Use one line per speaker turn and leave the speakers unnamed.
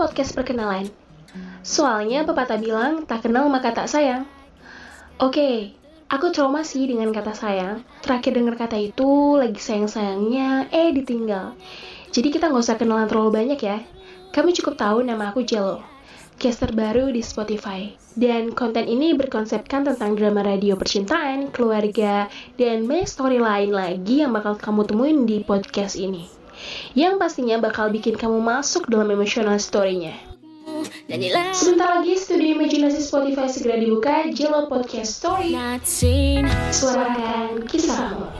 podcast perkenalan. Soalnya pepatah bilang, tak kenal maka tak sayang. Oke, aku trauma sih dengan kata sayang. Terakhir dengar kata itu, lagi sayang-sayangnya, eh ditinggal. Jadi kita nggak usah kenalan terlalu banyak ya. Kamu cukup tahu nama aku Jello, cast terbaru di Spotify. Dan konten ini berkonsepkan tentang drama radio percintaan, keluarga, dan banyak story lain lagi yang bakal kamu temuin di podcast ini. Yang pastinya bakal bikin kamu masuk dalam emotional story-nya. Sebentar lagi studio imajinasi Spotify segera dibuka Jello Podcast Story. Suarakan kisahmu